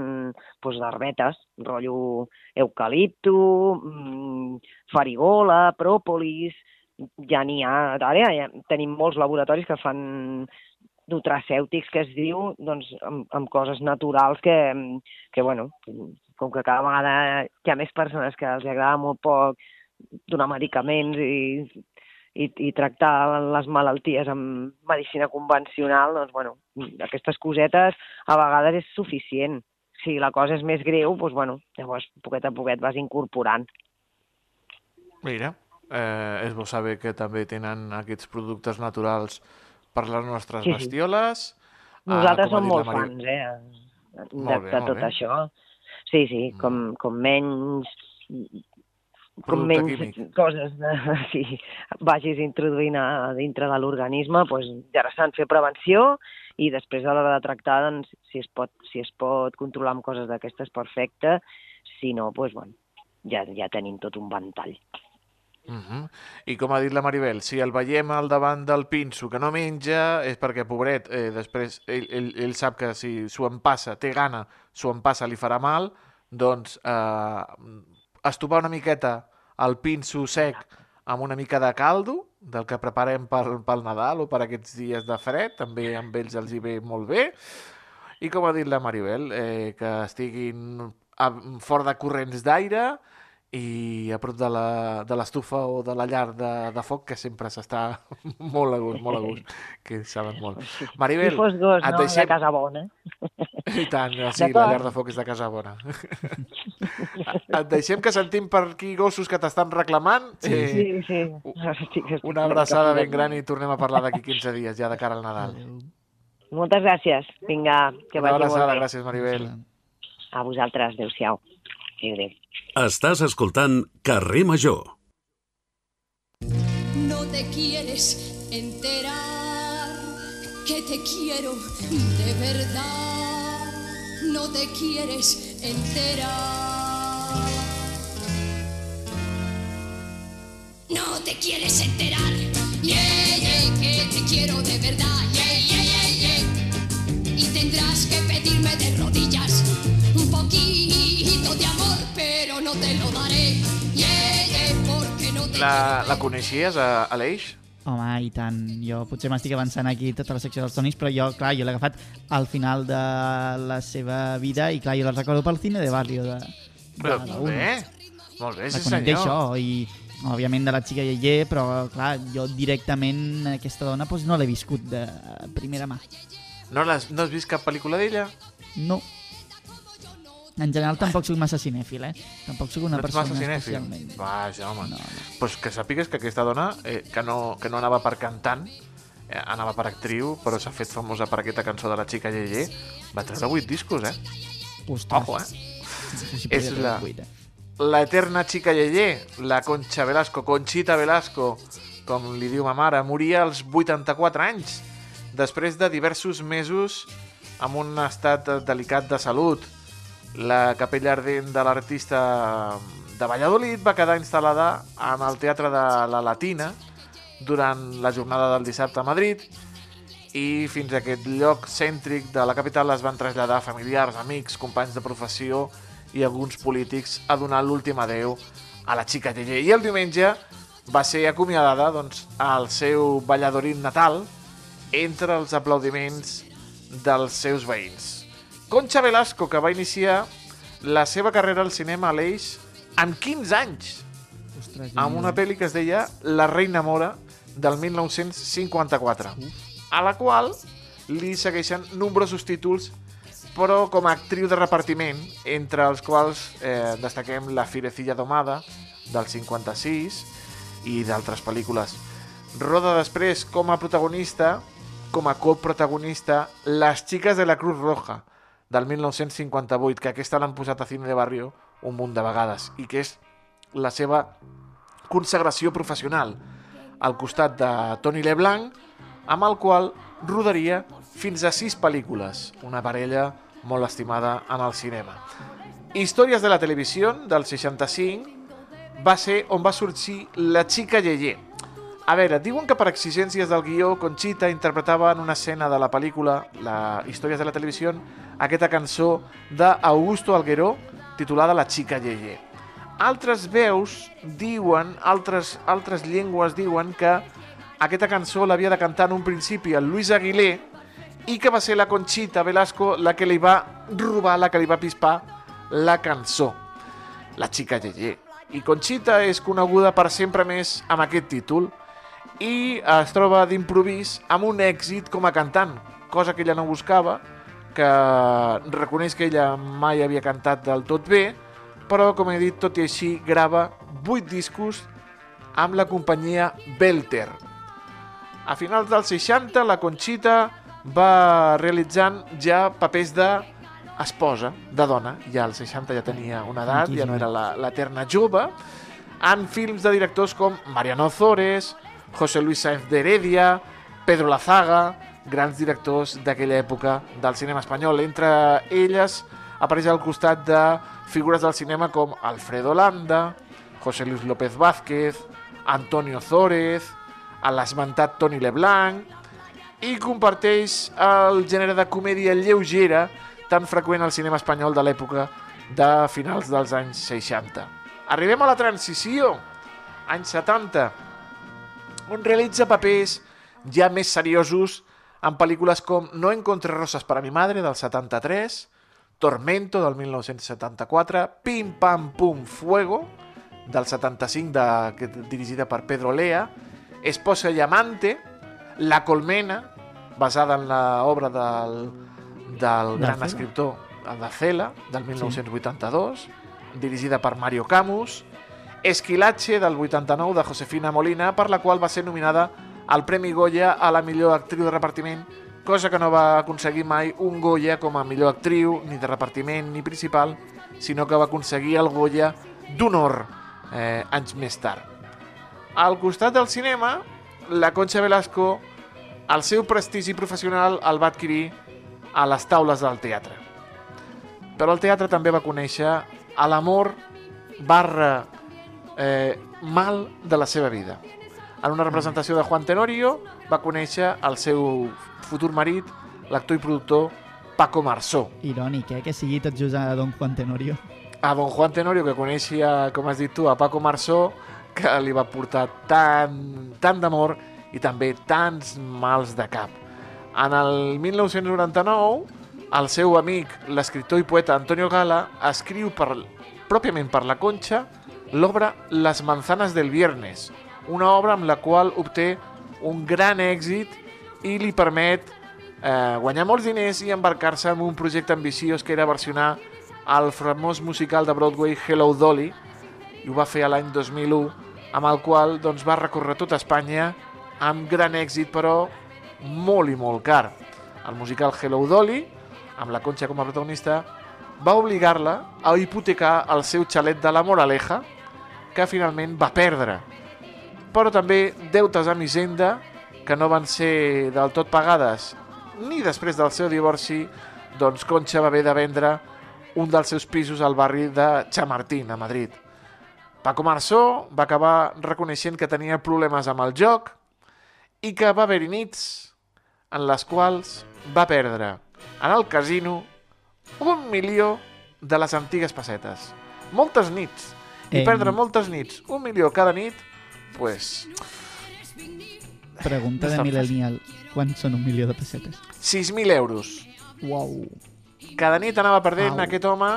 doncs, d'herbetes, rotllo eucalipto, mm, farigola, pròpolis, ja n'hi ha, ara ja tenim molts laboratoris que fan nutracèutics que es diu, doncs, amb, amb coses naturals que, que, bueno, com que cada vegada hi ha més persones que els agrada molt poc donar medicaments i, i, i tractar les malalties amb medicina convencional, doncs, bueno, aquestes cosetes a vegades és suficient. Si la cosa és més greu, doncs, bueno, llavors, poquet a poquet vas incorporant. Mira, eh, és bo saber que també tenen aquests productes naturals per les nostres Sí, sí. bestioles. Nosaltres com ha som molt Mari- fans, eh, de, Molt bé, de molt tot bé. això. Sí, sí, com, com menys com menys químic. coses de, sí, vagis introduint a dintre de l'organisme, doncs interessant fer prevenció i després a l'hora de tractar, doncs, si es pot, si es pot controlar amb coses d'aquestes, perfecte. Si no, doncs, bueno, ja, ja tenim tot un ventall. Uh -huh. I com ha dit la Maribel, si el veiem al davant del pinso que no menja, és perquè, pobret, eh, després ell, ell, ell sap que si s'ho empassa, té gana, s'ho empassa, li farà mal, doncs eh, estopar una miqueta el pinso sec amb una mica de caldo, del que preparem pel, pel Nadal o per aquests dies de fred, també amb ells els hi ve molt bé, i com ha dit la Maribel, eh, que estiguin fora de corrents d'aire i a prop de la- de l'estufa o de la llar de, de foc, que sempre s'està molt a gust, molt a gust, que saben molt. Maribel, si fos gos, et no? deixem- De casa bona. i tant, sí, la llar de foc és de casa bona. Et deixem que sentim per aquí gossos que t'estan reclamant. Sí, Eh, sí. sí. Estic Una abraçada ben gran i tornem a parlar d'aquí 15 dies, ja de cara al Nadal. Adéu. Moltes gràcies. Vinga, que Una vagi molt abraçada, bé. gràcies Maribel. A vosaltres, adéu-siau. Adéu. Estàs escoltant Carrer Major. No te quieres enterar que te quiero de verdad. No te quieres enterar. No te quieres enterar. Yeah, yeah, que te quiero de verdad. Yeah, yeah, yeah, yeah. Y tendrás que pedirme de rodillas un poquito de amor, no te lo daré. Yeah, yeah, porque no te La, la coneixies, a Aleix? Home, i tant. Jo potser m'estic avançant aquí tota la secció dels Tonis, però jo, clar, jo l'he agafat al final de la seva vida i, clar, jo la recordo pel cine de Barrio de, de Però, la molt bé, molt bé, La sí conec senyor. d'això i, òbviament, de la xica Yeye, però, clar, jo directament aquesta dona doncs, no l'he viscut de primera mà. No, l'has- no has vist cap pel·lícula d'ella? No. En general tampoc sóc massa cinèfil, eh? Tampoc sóc una no persona especialment. Vaja, home. No, no. Pues que sàpigues que aquesta dona, eh, que, no, que no anava per cantant, eh, anava per actriu, però s'ha fet famosa per aquesta cançó de la xica Yeye, va treure 8 discos, eh? Ostres, Ojo, eh? és la- eh? La eterna xica Yeye, la Concha Velasco, Conchita Velasco, com li diu ma mare, moria als 84 anys, després de diversos mesos amb un estat delicat de salut. La capella ardent de l'artista de Valladolid va quedar instal·lada en el Teatre de la Latina durant la jornada del dissabte a Madrid i fins a aquest lloc cèntric de la capital es van traslladar familiars, amics, companys de professió i alguns polítics a donar l'últim adeu a la xica Yeye. I el diumenge va ser acomiadada doncs, al seu Valladolid natal entre els aplaudiments dels seus veïns. Concha Velasco, que va iniciar la seva carrera al cinema a l'Eix amb 15 anys, Ostres, amb una pel·li que es deia La reina mora del 1954, a la qual li segueixen nombrosos títols però com a actriu de repartiment, entre els quals eh, destaquem La firecilla domada, del 56, i d'altres pel·lícules. Roda després com a protagonista, com a coprotagonista, Les xiques de la Cruz Roja, del 1958, que aquesta l'han posat a Cine de Barrio un munt de vegades, i que és la seva consagració professional, al costat de Tony LeBlanc, amb el qual rodaria fins a sis pel·lícules, una parella molt estimada en el cinema. Històries de la televisió, del 65, va ser on va sorgir La xica Yeye. A veure, diuen que per exigències del guió, Conchita interpretava en una escena de la pel·lícula la Històries de la televisió aquesta cançó d'Augusto Algueró titulada La xica Yeye. Altres veus diuen, altres, altres llengües diuen que aquesta cançó l'havia de cantar en un principi el Luis Aguilé i que va ser la Conchita Velasco la que li va robar, la que li va pispar la cançó, la xica Yeye. I Conchita és coneguda per sempre més amb aquest títol i es troba d'improvís amb un èxit com a cantant, cosa que ella no buscava, que reconeix que ella mai havia cantat del tot bé, però, com he dit, tot i així, grava 8 discos amb la companyia Belter. A finals dels 60, la Conchita va realitzant ja papers de esposa, de dona, ja als 60 ja tenia una edat, ja no era la- l'eterna jove, en films de directors com Mariano Ozores, José Luis Sáenz de Heredia, Pedro Lazaga, grans directors d'aquella època del cinema espanyol. Entre elles apareix al costat de figures del cinema com Alfredo Landa, José Luis López Vázquez, Antonio Ozores, l'esmentat Toni Leblanc, i comparteix el gènere de comèdia lleugera tan freqüent al cinema espanyol de l'època de finals dels anys 60. Arribem a la transició, anys 70, on realitza papers ja més seriosos en pel·lícules com No encontré roses para mi madre, del 73, Tormento, del 1974, Pim Pam Pum Fuego, del 75, de, dirigida per Pedro Lea, Esposa y Amante, La Colmena, basada en l'obra del, del gran escriptor el de Cela, del 1982, dirigida per Mario Camus, Esquilache, del 89, de Josefina Molina, per la qual va ser nominada al Premi Goya a la millor actriu de repartiment, cosa que no va aconseguir mai un Goya com a millor actriu, ni de repartiment, ni principal, sinó que va aconseguir el Goya d'honor eh, anys més tard. Al costat del cinema, la Concha Velasco, el seu prestigi professional el va adquirir a les taules del teatre. Però el teatre també va conèixer a l'amor barra eh, mal de la seva vida. En una representació de Juan Tenorio va conèixer el seu futur marit, l'actor i productor Paco Marsó. Irònic, eh? Que sigui tot just a Don Juan Tenorio. A don Juan Tenorio, que coneixia, com has dit tu, a Paco Marsó, que li va portar tant, tant d'amor i també tants mals de cap. En el 1999, el seu amic, l'escriptor i poeta Antonio Gala, escriu per, pròpiament per la Concha l'obra Les manzanas del viernes, una obra amb la qual obté un gran èxit i li permet eh, guanyar molts diners i embarcar-se en un projecte ambiciós que era versionar al famós musical de Broadway Hello Dolly, i ho va fer l'any 2001, amb el qual doncs, va recórrer tota Espanya amb gran èxit, però molt i molt car. El musical Hello Dolly, amb la Concha com a protagonista, va obligar-la a hipotecar el seu xalet de la Moraleja, que finalment va perdre. Però també deutes amb Hisenda, que no van ser del tot pagades ni després del seu divorci, doncs Concha va haver de vendre un dels seus pisos al barri de Chamartín, a Madrid. Paco Marsó va acabar reconeixent que tenia problemes amb el joc i que va haver-hi nits en les quals va perdre en el casino un milió de les antigues pessetes. Moltes nits. I Em. perdre moltes nits, un milió cada nit, pues, Pregunta de tan Millennial. Quants són un milió de pessetes? 6.000 euros. Uau. Cada nit anava perdent Au. aquest home,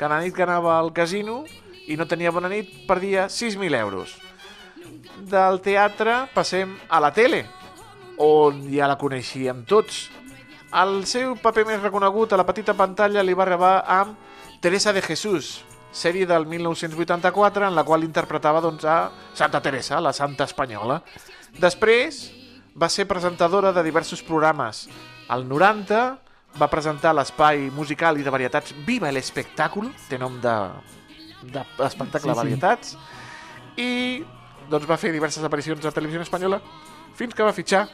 cada nit que anava al casino i no tenia bona nit, perdia 6.000 euros. Del teatre passem a la tele, on ja la coneixíem tots. El seu paper més reconegut a la petita pantalla li va arribar amb Teresa de Jesús, sèrie del 1984 en la qual interpretava doncs, a Santa Teresa, la santa espanyola. Després va ser presentadora de diversos programes. Al 90 va presentar l'espai musical i de varietats Viva el Espectàcul, té nom de, de Sí, de sí. varietats, i doncs, va fer diverses aparicions a televisió espanyola fins que va fitxar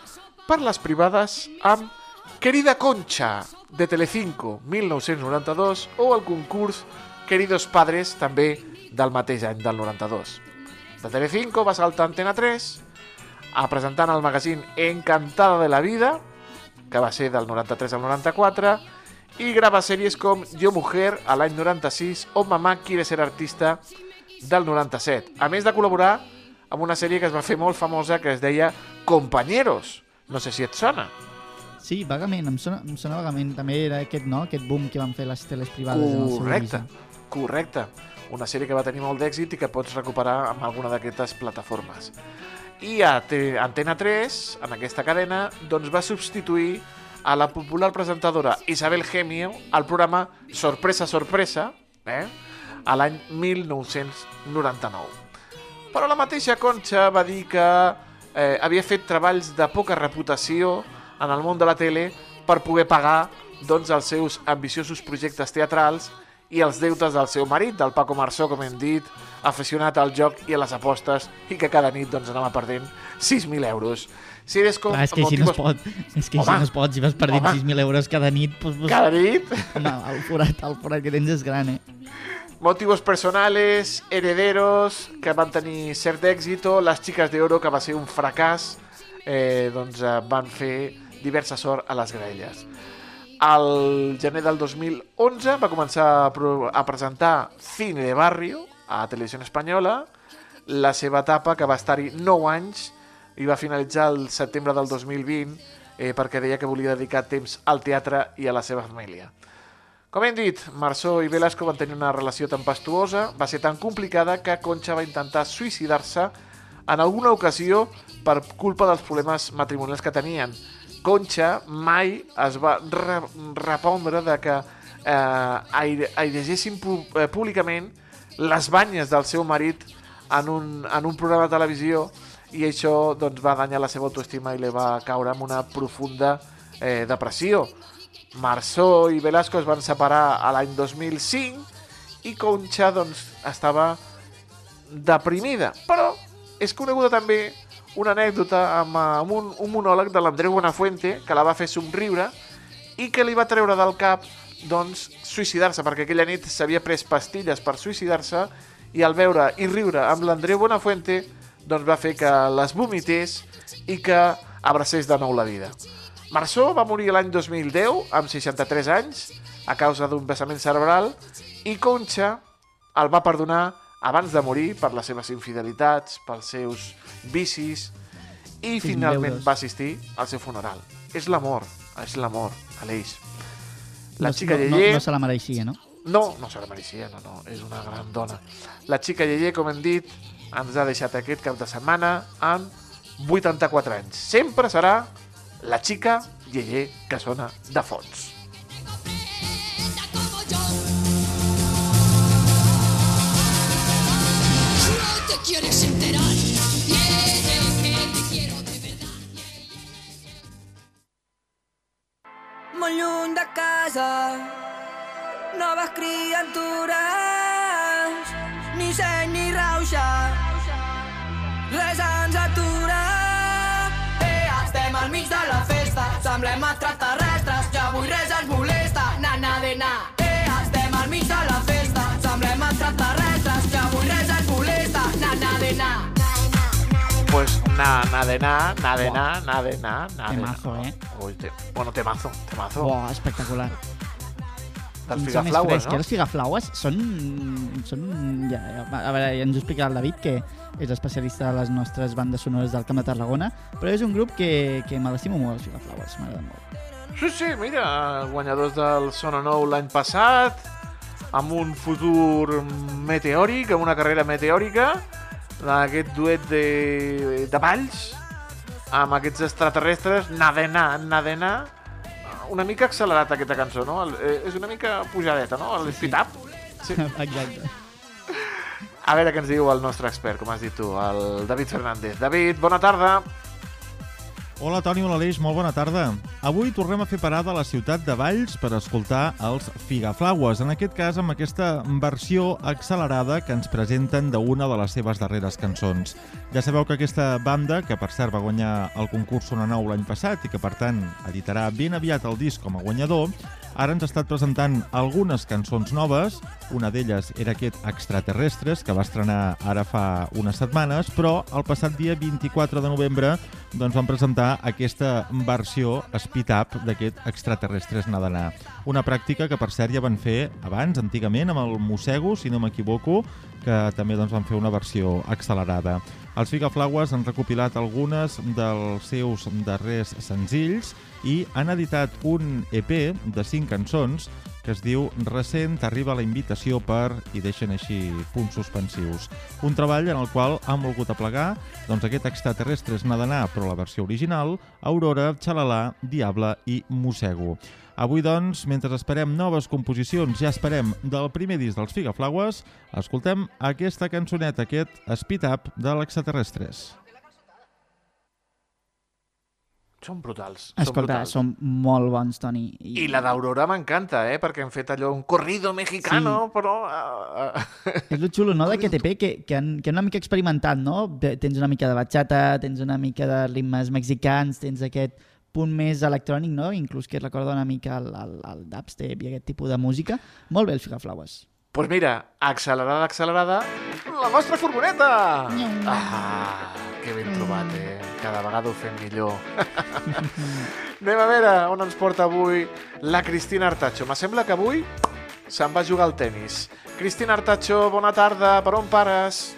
per les privades amb Querida Concha, de Telecinco, 1992, o el concurs Queridos Padres, també del mateix any, del 92. De Telecinco va saltar a Antena 3, a presentant el magazín Encantada de la Vida, que va ser del 93 al 94, i grava sèries com Yo Mujer a l'any 96 o Mamá quiere ser artista del 97. A més de col·laborar amb una sèrie que es va fer molt famosa que es deia Compañeros. No sé si et sona. Sí, vagament, em sona, em sona vagament. També era aquest, no?, aquest boom que van fer les teles privades en el seu Correcte. Una sèrie que va tenir molt d'èxit i que pots recuperar amb alguna d'aquestes plataformes. I a Te- Antena 3, en aquesta cadena, doncs va substituir a la popular presentadora Isabel Gemio al programa Sorpresa, Sorpresa, eh? a l'any 1999. Però la mateixa Concha va dir que eh, havia fet treballs de poca reputació en el món de la tele per poder pagar doncs, els seus ambiciosos projectes teatrals i els deutes del seu marit, del Paco Marsó, com hem dit, aficionat al joc i a les apostes i que cada nit doncs, anava perdent 6.000 euros. Si eres com... Clar, és que així no es pot. És que així Home. no es pot. Si vas perdent Home. 6.000 euros cada nit, doncs, doncs, Cada nit, home, el forat, el forat que tens és gran, eh? motivos personales, herederos, que van tenir cert èxit, les xiques d'oro, que va ser un fracàs, eh, doncs eh, van fer diversa sort a les graelles. Al gener del 2011 va començar a, a presentar Cine de Barrio a Televisió Espanyola, la seva etapa, que va estar-hi 9 anys, i va finalitzar el setembre del 2020 eh, perquè deia que volia dedicar temps al teatre i a la seva família. Com hem dit, Marçó i Velasco van tenir una relació tempestuosa, va ser tan complicada que Concha va intentar suïcidar-se en alguna ocasió per culpa dels problemes matrimonials que tenien. Concha mai es va re repondre de que eh, aire airegessin pu eh, públicament les banyes del seu marit en un, en un programa de televisió i això doncs, va danyar la seva autoestima i li va caure en una profunda eh, depressió. Marçó i Velasco es van separar a l'any 2005 i Concha doncs, estava deprimida. Però és coneguda també una anècdota amb, eh, amb un, un monòleg de l'Andreu Buenafuente que la va fer somriure i que li va treure del cap doncs, suïcidar-se, perquè aquella nit s'havia pres pastilles per suïcidar-se i al veure i riure amb l'Andreu Buenafuente doncs va fer que les vomités i que abracés de nou la vida. Marçó va morir l'any 2010 amb 63 anys a causa d'un vessament cerebral i Concha el va perdonar abans de morir per les seves infidelitats, pels seus vicis i 6.000 finalment va assistir al seu funeral. És l'amor, és l'amor, Aleix. La no, xica no, no, Yeye... no se la mereixia, no? No, no se la mereixia, no, no, és una gran dona. La xica Yeye, com hem dit, ens ha deixat aquest cap de setmana amb 84 anys. Sempre serà la xica Yeye que sona de fons. Molt lluny de casa, noves criatures, ni seny ni rauxa, res ens atura. Eh, estem al mig de la festa, semblem extraterrestres, ja avui res ens molesta, na na de na. Eh, estem al mig de la festa, semblem extraterrestres, ja avui res ens molesta, na na de na. Pues na, na de na, na de na, na de na, na de na. Temazo, eh? Ui, te... Bueno, temazo, temazo. Buah, espectacular. Dels figaflaues, frescs, no? Els figaflaues són... són ja, ja, a veure, ja ens ho explicarà el David, que és especialista de les nostres bandes sonores del Camp de Tarragona, però és un grup que, que me l'estimo molt, els figaflaues, m'agraden molt. Sí, sí, mira, guanyadors del Sona Nou l'any passat, amb un futur meteòric, amb una carrera meteòrica, d'aquest duet de, de balls, amb aquests extraterrestres, nadena, nadena, una mica accelerat aquesta cançó, no? El, eh, és una mica pujadeta, no? El speed up. Sí. Exacte. A veure què ens diu el nostre expert, com has dit tu, el David Fernández. David, bona tarda. Hola Toni, hola Aleix, molt bona tarda. Avui tornem a fer parada a la ciutat de Valls per escoltar els Figaflaues, en aquest cas amb aquesta versió accelerada que ens presenten d'una de les seves darreres cançons. Ja sabeu que aquesta banda, que per cert va guanyar el concurs Sona Nou l'any passat i que per tant editarà ben aviat el disc com a guanyador, ara ens ha estat presentant algunes cançons noves, una d'elles era aquest Extraterrestres, que va estrenar ara fa unes setmanes, però el passat dia 24 de novembre doncs van presentar aquesta versió speed up d'aquest extraterrestres nadanar. Una pràctica que, per cert, ja van fer abans, antigament, amb el Mossego, si no m'equivoco, que també doncs, van fer una versió accelerada. Els Figaflaues han recopilat algunes dels seus darrers senzills i han editat un EP de cinc cançons que es diu Recent arriba la invitació per, i deixen així punts suspensius. Un treball en el qual han volgut aplegar doncs, aquest extraterrestres nadanar, però la versió original, Aurora, Xalalà, Diable i Mossego. Avui, doncs, mentre esperem noves composicions, ja esperem del primer disc dels Figaflaues, escoltem aquesta cançoneta, aquest Speed Up de l'extraterrestres. Són brutals. Escolta, són brutals. són molt bons, Toni. I la d'Aurora m'encanta, eh? Perquè han fet allò, un corrido mexicano, sí. però... Uh. És lo xulo, no?, d'aquest EP, que, que, han, que han una mica experimentat, no? Te- Tens una mica de bachata, tens una mica de ritmes mexicans, tens aquest punt més electrònic, no? Inclús que recorda una mica el, el, el dubstep i aquest tipus de música. Molt bé, els Figaflaues. pues mira, accelerada, accelerada, la nostra furgoneta! Ah, que ben trobat, eh? Cada vegada ho fem millor. Anem a veure on ens porta avui la Cristina Artacho. Me sembla que avui se'n va jugar al tennis. Cristina Artacho, bona tarda, per on pares?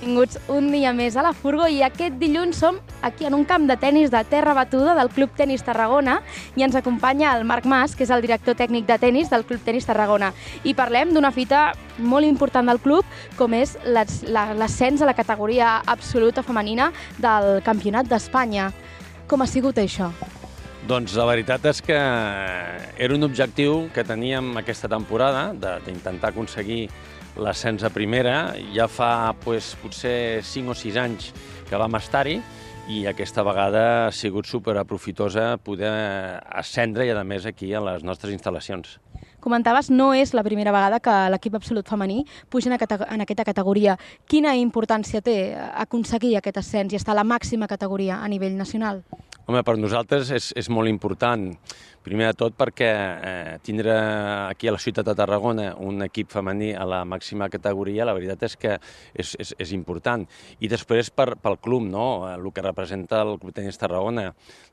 Benvinguts un dia més a la Furgo i aquest dilluns som aquí en un camp de tennis de terra batuda del Club Tenis Tarragona i ens acompanya el Marc Mas, que és el director tècnic de tennis del Club Tenis Tarragona. I parlem d'una fita molt important del club, com és l'as- la- l'ascens a la categoria absoluta femenina del Campionat d'Espanya. Com ha sigut això? Doncs la veritat és que era un objectiu que teníem aquesta temporada, d'intentar aconseguir l'ascens a primera. Ja fa pues, potser 5 o 6 anys que vam estar-hi i aquesta vegada ha sigut superaprofitosa poder ascendre i, a més, aquí a les nostres instal·lacions. Comentaves, no és la primera vegada que l'equip absolut femení puja en, en aquesta categoria. Quina importància té aconseguir aquest ascens i estar a la màxima categoria a nivell nacional? Home, per nosaltres és, és molt important. Primer de tot perquè eh, tindre aquí a la ciutat de Tarragona un equip femení a la màxima categoria, la veritat és que és, és, és important. I després per, pel club, no? El que representa el Club Tenis Tarragona.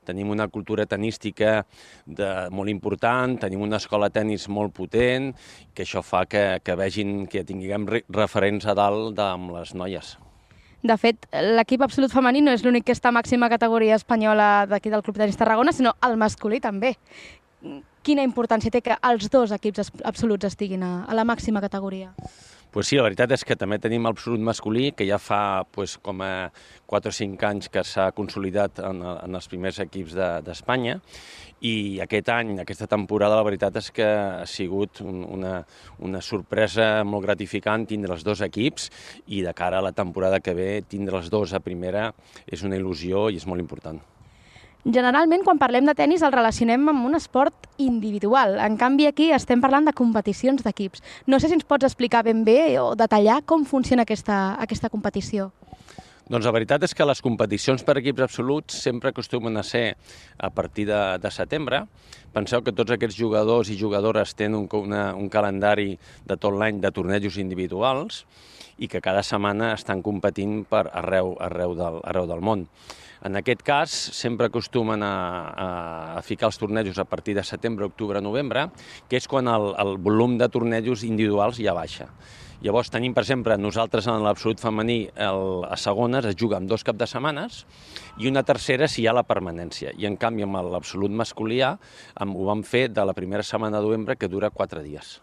Tenim una cultura tenística de, molt important, tenim una escola tenis molt potent, que això fa que, que vegin que tinguem re- referents a dalt amb les noies. De fet, l'equip absolut femení no és l'únic que està a màxima categoria espanyola d'aquí del Club Tenis Tarragona, sinó el masculí també. Quina importància té que els dos equips absoluts estiguin a, a la màxima categoria? Pues sí, la veritat és que també tenim l'absolut masculí, que ja fa pues, com a 4 o 5 anys que s'ha consolidat en, en els primers equips de- d'Espanya, i aquest any, aquesta temporada, la veritat és que ha sigut un, una, una sorpresa molt gratificant tindre els dos equips i de cara a la temporada que ve tindre els dos a primera és una il·lusió i és molt important. Generalment, quan parlem de tennis, el relacionem amb un esport individual. En canvi, aquí estem parlant de competicions d'equips. No sé si ens pots explicar ben bé o detallar com funciona aquesta, aquesta competició. Doncs la veritat és que les competicions per equips absoluts sempre acostumen a ser a partir de, de setembre. Penseu que tots aquests jugadors i jugadores tenen un, una, un calendari de tot l'any de tornejos individuals i que cada setmana estan competint per arreu, arreu, del, arreu del món. En aquest cas, sempre acostumen a, a, a ficar els tornejos a partir de setembre, octubre, novembre, que és quan el, el volum de tornejos individuals ja baixa. Llavors tenim, per exemple, nosaltres en l'absolut femení el, a segones es juga amb dos cap de setmanes i una tercera si hi ha la permanència. I en canvi amb l'absolut masculià amb, ho vam fer de la primera setmana de novembre que dura quatre dies.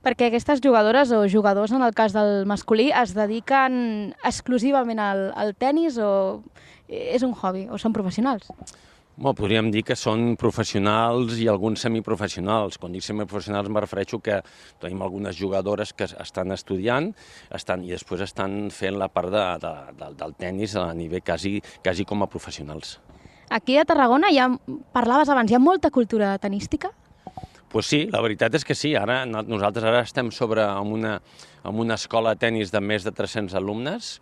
Perquè aquestes jugadores o jugadors, en el cas del masculí, es dediquen exclusivament al, al tennis o és un hobby o són professionals? Bueno, podríem dir que són professionals i alguns semiprofessionals. Quan dic semiprofessionals me refereixo que tenim algunes jugadores que estan estudiant estan, i després estan fent la part de, de, de, del tennis a nivell quasi, quasi com a professionals. Aquí a Tarragona, ja parlaves abans, hi ha molta cultura tenística? Pues sí, la veritat és que sí. Ara, no- nosaltres ara estem sobre amb una, amb una escola de tennis de més de 300 alumnes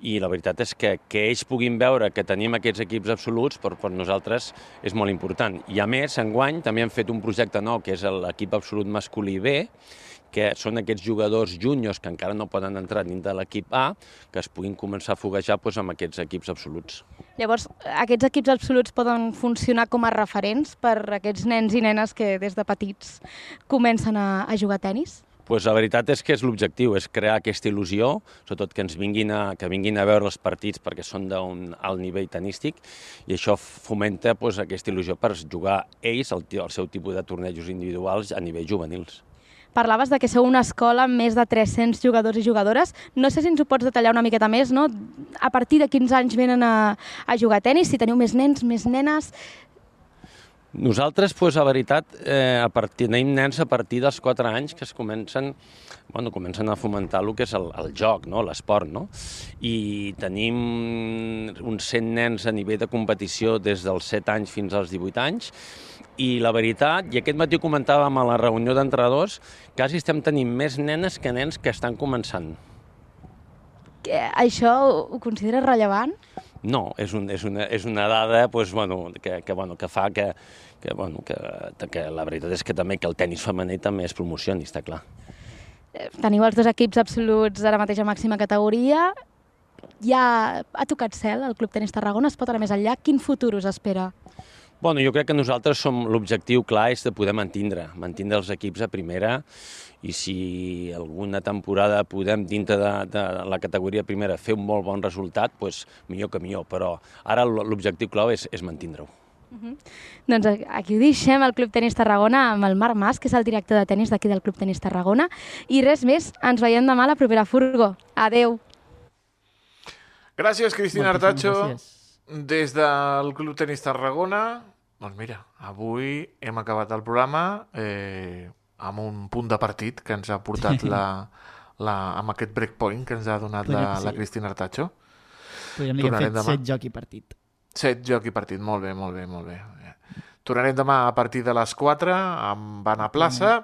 i la veritat és que que ells puguin veure que tenim aquests equips absoluts per, per nosaltres és molt important. I a més, enguany també hem fet un projecte nou que és l'equip absolut masculí B, que són aquests jugadors juniors que encara no poden entrar dintre de l'equip A, que es puguin començar a foguejar doncs, amb aquests equips absoluts. Llavors, aquests equips absoluts poden funcionar com a referents per aquests nens i nenes que des de petits comencen a, a jugar a tennis? Pues la veritat és que és l'objectiu, és crear aquesta il·lusió, sobretot que ens vinguin a, que vinguin a veure els partits perquè són d'un alt nivell tenístic i això fomenta pues, aquesta il·lusió per jugar ells el, el seu tipus de tornejos individuals a nivell juvenils. Parlaves de que sou una escola amb més de 300 jugadors i jugadores. No sé si ens ho pots detallar una miqueta més, no? A partir de quins anys venen a, a jugar a tennis? Si teniu més nens, més nenes... Nosaltres, pues, la veritat, eh, a partir, tenim nens a partir dels 4 anys que es comencen, bueno, comencen a fomentar el que és el, el joc, no? l'esport, no? I tenim uns 100 nens a nivell de competició des dels 7 anys fins als 18 anys, i la veritat, i aquest matí comentàvem a la reunió d'entrenadors, quasi estem tenint més nenes que nens que estan començant. Que això ho, ho consideres rellevant? No, és, un, és, una, és una dada pues, bueno, que, que, bueno, que fa que, que, bueno, que, que la veritat és que també que el tennis femení també es promocioni, està clar. Eh, Teniu els dos equips absoluts de la mateixa màxima categoria. Ja ha tocat cel el Club Tenis Tarragona, es pot anar més enllà. Quin futur us espera? Bueno, jo crec que nosaltres som l'objectiu clar és de poder mantindre, mantindre els equips a primera i si alguna temporada podem dintre de, de la categoria primera fer un molt bon resultat, doncs millor que millor, però ara l'objectiu clau és, és mantindre-ho. Doncs aquí ho deixem, el Club Tenis Tarragona, amb el Marc Mas, que és el director de tenis d'aquí del Club Tenis Tarragona. I res més, ens veiem demà a la propera furgo. Adeu. Gràcies, Cristina Artacho. gràcies. Des del Club Tenis Tarragona, doncs mira, avui hem acabat el programa eh, amb un punt de partit que ens ha portat la, la, amb aquest breakpoint que ens ha donat Podríem la, sí. la Cristina Artacho. Podríem dir que hem fet demà. set joc i partit. Set joc i partit, molt bé, molt bé, molt bé. Tornarem demà a partir de les 4 amb Anna Plaça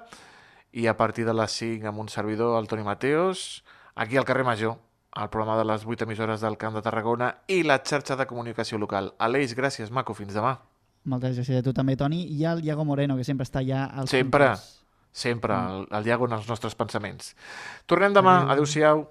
i a partir de les 5 amb un servidor, el Toni Mateos, aquí al carrer Major, al programa de les 8 emissores del Camp de Tarragona i la xarxa de comunicació local. Aleix, gràcies, maco, fins demà. Moltes gràcies a tu també, Toni, i al Iago Moreno, que sempre està allà als Sempre, controls. sempre, el, el Iago en els nostres pensaments. Tornem demà, adeu-siau.